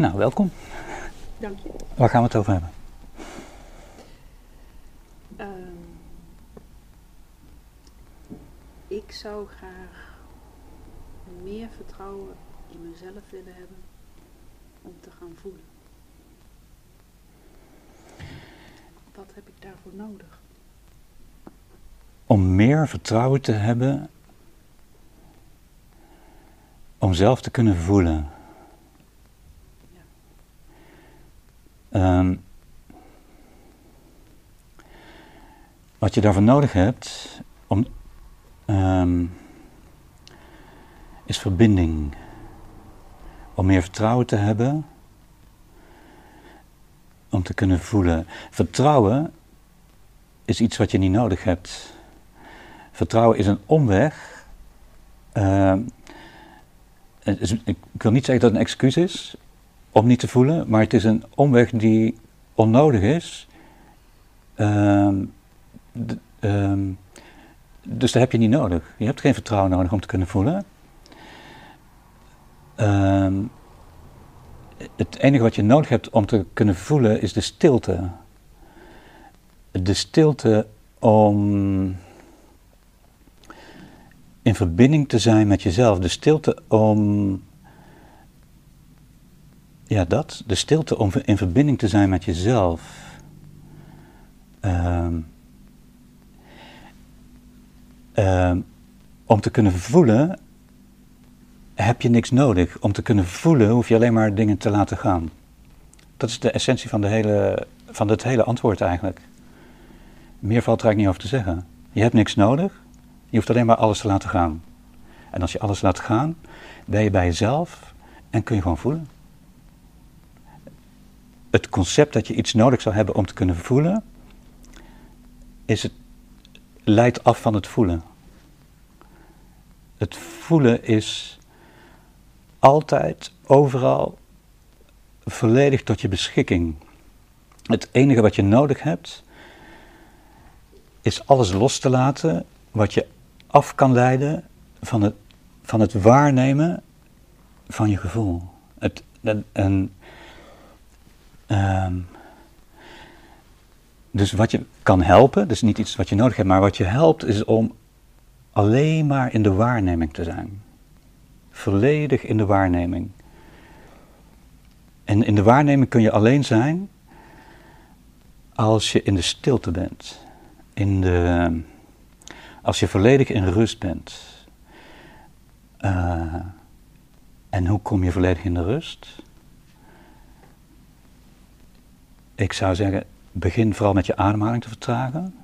Nou, welkom. Dank je. Waar gaan we het over hebben? Ehm, ik zou graag meer vertrouwen in mezelf willen hebben om te gaan voelen. Wat heb ik daarvoor nodig? Om meer vertrouwen te hebben om zelf te kunnen voelen. Ehm, wat je daarvoor nodig hebt om, ehm, is verbinding. Om meer vertrouwen te hebben, om te kunnen voelen. Vertrouwen is iets wat je niet nodig hebt. Vertrouwen is een omweg. Ehm, ik wil niet zeggen dat het een excuus is om niet te voelen, maar het is een omweg die onnodig is. Ehm, ehm, dus dat heb je niet nodig. Je hebt geen vertrouwen nodig om te kunnen voelen. Ehm, het enige wat je nodig hebt om te kunnen voelen is de stilte. De stilte om in verbinding te zijn met jezelf. De stilte om. Ja, dat. De stilte om in verbinding te zijn met jezelf. Um, um, om te kunnen voelen heb je niks nodig. Om te kunnen voelen hoef je alleen maar dingen te laten gaan. Dat is de essentie van, de hele, van het hele antwoord eigenlijk. Meer valt er eigenlijk niet over te zeggen. Je hebt niks nodig. Je hoeft alleen maar alles te laten gaan. En als je alles laat gaan, ben je bij jezelf en kun je gewoon voelen. Het concept dat je iets nodig zou hebben om te kunnen voelen, is het, leidt af van het voelen. Het voelen is altijd, overal, volledig tot je beschikking. Het enige wat je nodig hebt, is alles los te laten wat je af kan leiden van het, van het waarnemen van je gevoel. Het, en, um, dus wat je kan helpen, dus niet iets wat je nodig hebt, maar wat je helpt is om alleen maar in de waarneming te zijn. Volledig in de waarneming. En in de waarneming kun je alleen zijn als je in de stilte bent. In de, als je volledig in rust bent. Uh, en hoe kom je volledig in de rust? Ik zou zeggen, begin vooral met je ademhaling te vertragen.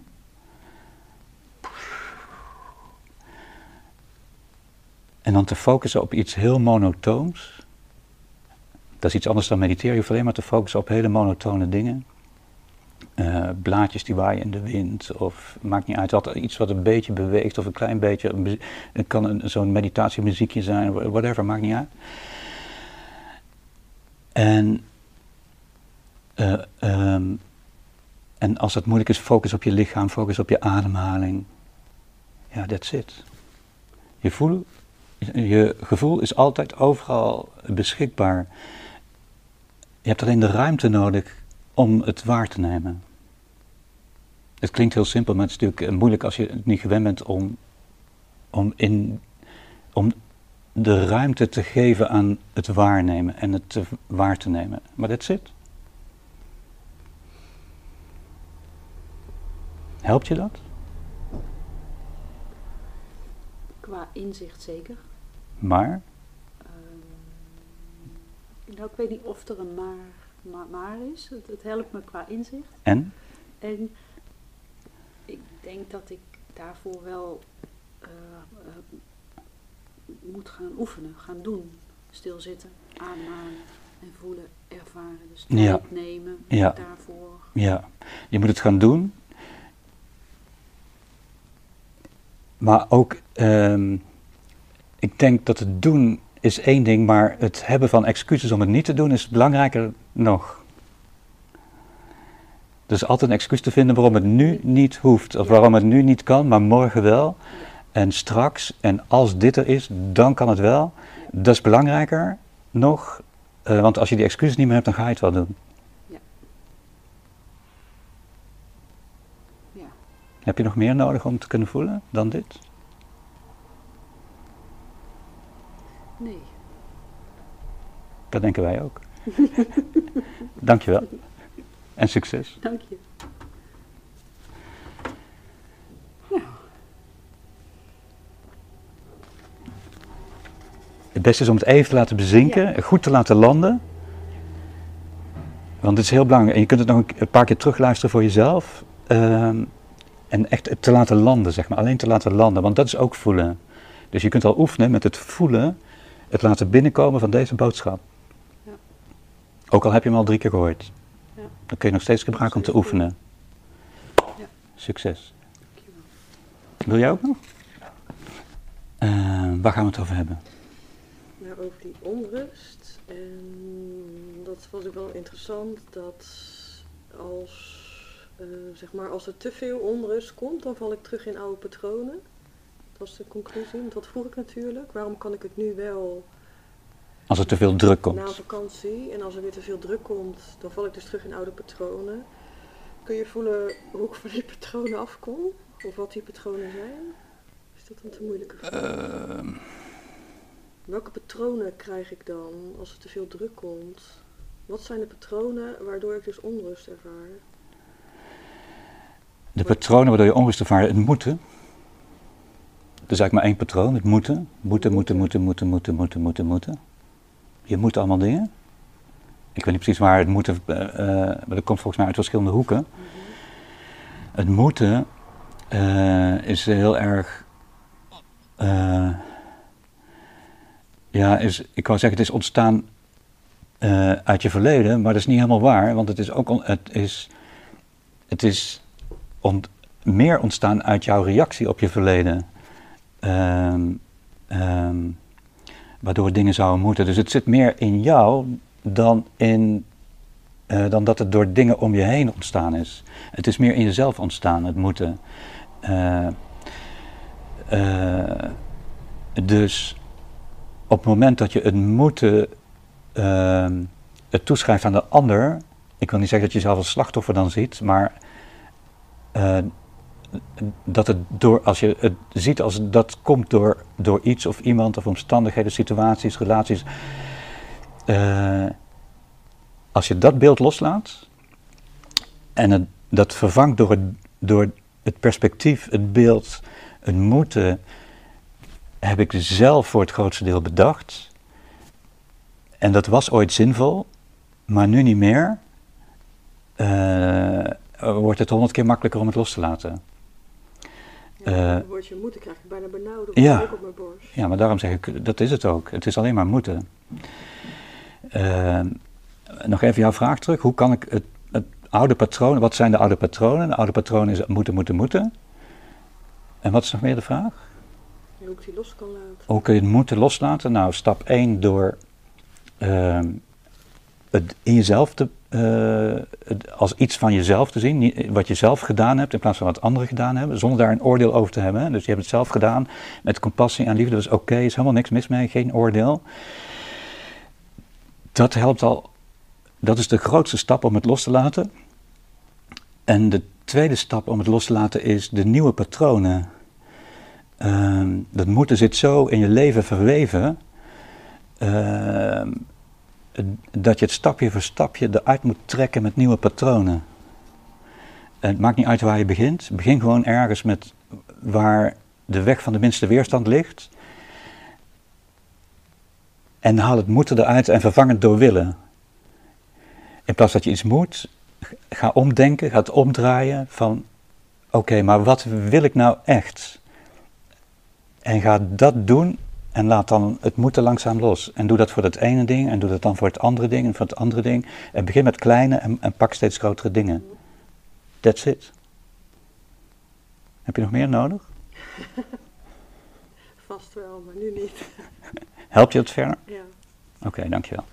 En dan te focussen op iets heel monotoons. Dat is iets anders dan mediteren. Je hoeft alleen maar te focussen op hele monotone dingen. Uh, blaadjes die waaien in de wind, of maakt niet uit, altijd iets wat een beetje beweegt, of een klein beetje, het kan zo'n meditatiemuziekje zijn, whatever, maakt niet uit. En, uh, um, en als het moeilijk is, focus op je lichaam, focus op je ademhaling. Ja, that's it. Je, voel, je gevoel is altijd overal beschikbaar. Je hebt alleen de ruimte nodig om het waar te nemen. Het klinkt heel simpel, maar het is natuurlijk eh, moeilijk als je het niet gewend bent om, om, in, om de ruimte te geven aan het waarnemen en het waar te nemen. Maar dat zit. Helpt je dat? Qua inzicht zeker. Maar? Um, nou, ik weet niet of er een maar maar, maar is. Het, het, helpt me qua inzicht. En? En ik denk dat ik daarvoor wel uh, uh, moet gaan oefenen, gaan doen. Stilzitten, ademhalen en voelen, ervaren. Dus tijd ja. nemen ja. daarvoor. Ja, je moet het gaan doen. Maar ook, um, ik denk dat het doen is één ding, maar het hebben van excuses om het niet te doen is belangrijker nog. Dus altijd een excuus te vinden waarom het nu niet hoeft, of waarom het nu niet kan, maar morgen wel. En straks, en als dit er is, dan kan het wel. Dat is belangrijker nog Eh, want als je die excuses niet meer hebt, dan ga je het wel doen. Ja. Ja. Heb je nog meer nodig om te kunnen voelen dan dit? Nee. Dat denken wij ook. Dankjewel. En succes. Dank je. Het beste is om het even te laten bezinken, en goed te laten landen. Want het is heel belangrijk. En je kunt het nog een paar keer terugluisteren voor jezelf. Ehm, en echt te laten landen, zeg maar. Alleen te laten landen, want dat is ook voelen. Dus je kunt al oefenen met het voelen, het laten binnenkomen van deze boodschap. Ja. Ook al heb je hem al drie keer gehoord. Ja. Dan kun je nog steeds gebruiken om te oefenen. Ja. Succes. Dankjewel. Wil jij ook nog? Eh, waar gaan we het over hebben? Nou, over die onrust. En dat was ook wel interessant dat als, eh, zeg maar, als er te veel onrust komt, dan val ik terug in oude patronen. Dat was de conclusie. Want Dat vroeg ik natuurlijk. Waarom kan ik het nu wel Als er te veel druk na komt. vakantie en als er weer te veel druk komt, dan val ik dus terug in oude patronen. Kun je voelen hoe ik van die patronen afkom? Of wat die patronen zijn? Is dat een te moeilijke vraag? Ehm, Welke patronen krijg ik dan als er te veel druk komt? Wat zijn de patronen waardoor ik dus onrust ervaar? De patronen waardoor je onrust ervaart, het moeten. Er is eigenlijk maar één patroon, het moeten. Moeten, moeten, moeten, moeten, moeten, moeten, moeten, moeten. Je moet allemaal dingen. Ik weet niet precies waar het moeten, eh, eh, maar dat komt volgens mij uit verschillende hoeken. Het moeten eh, is heel erg. ja, is, ik wou zeggen, het is ontstaan uit je verleden, maar dat is niet helemaal waar, want het is ook het is, het is ont- meer ontstaan uit jouw reactie op je verleden. Ehm, ehm, waardoor dingen zouden moeten. Dus het zit meer in jou dan, in, eh, dan dat het door dingen om je heen ontstaan is. Het is meer in jezelf ontstaan, het moeten. Eh, eh, dus op het moment dat je het moeten ehm, het toeschrijft aan de ander, ik wil niet zeggen dat je jezelf als slachtoffer dan ziet, maar eh, dat het door, als je het ziet als dat komt door, door iets of iemand of omstandigheden, situaties, relaties. eh, als je dat beeld loslaat en het, dat vervangt door het, door het perspectief, het beeld, het moeten, heb ik zelf voor het grootste deel bedacht. En dat was ooit zinvol, maar nu niet meer. eh, wordt het honderd keer makkelijker om het los te laten. Ja, Eh, het woordje moeten krijg ik bijna benauwd ja. op mijn borst. Ja, maar daarom zeg ik, dat is het ook. Het is alleen maar moeten. Eh, nog even jouw vraag terug. Hoe kan ik het, het oude patroon, wat zijn de oude patronen? De oude patroon is moeten, moeten, moeten. En wat is nog meer de vraag? Ja, hoe ik die los kan laten. Hoe kun je het moeten loslaten? Nou, stap 1 door ehm, het in jezelf te, eh, als iets van jezelf te zien, wat je zelf gedaan hebt in plaats van wat anderen gedaan hebben, zonder daar een oordeel over te hebben. hè. Dus je hebt het zelf gedaan met compassie en liefde, dat is oké, is helemaal niks mis mee, geen oordeel. Dat helpt al, dat is de grootste stap om het los te laten. En de tweede stap om het los te laten is de nieuwe patronen. Ehm, dat moeten zit zo in je leven verweven. ehm, dat je het stapje voor stapje eruit moet trekken met nieuwe patronen. En het maakt niet uit waar je begint. Begin gewoon ergens met waar de weg van de minste weerstand ligt. En haal het moeten eruit en vervang het door willen. In plaats dat je iets moet, ga omdenken, ga het omdraaien van... Oké, maar wat wil ik nou echt? En ga dat doen en laat dan het moeten langzaam los. En doe dat voor dat ene ding en doe dat dan voor het andere ding en voor het andere ding. En begin met kleine en, en pak steeds grotere dingen. That's it. Heb je nog meer nodig? Vast wel, maar nu niet. Helpt je het verder? Ja. Oké, dankjewel.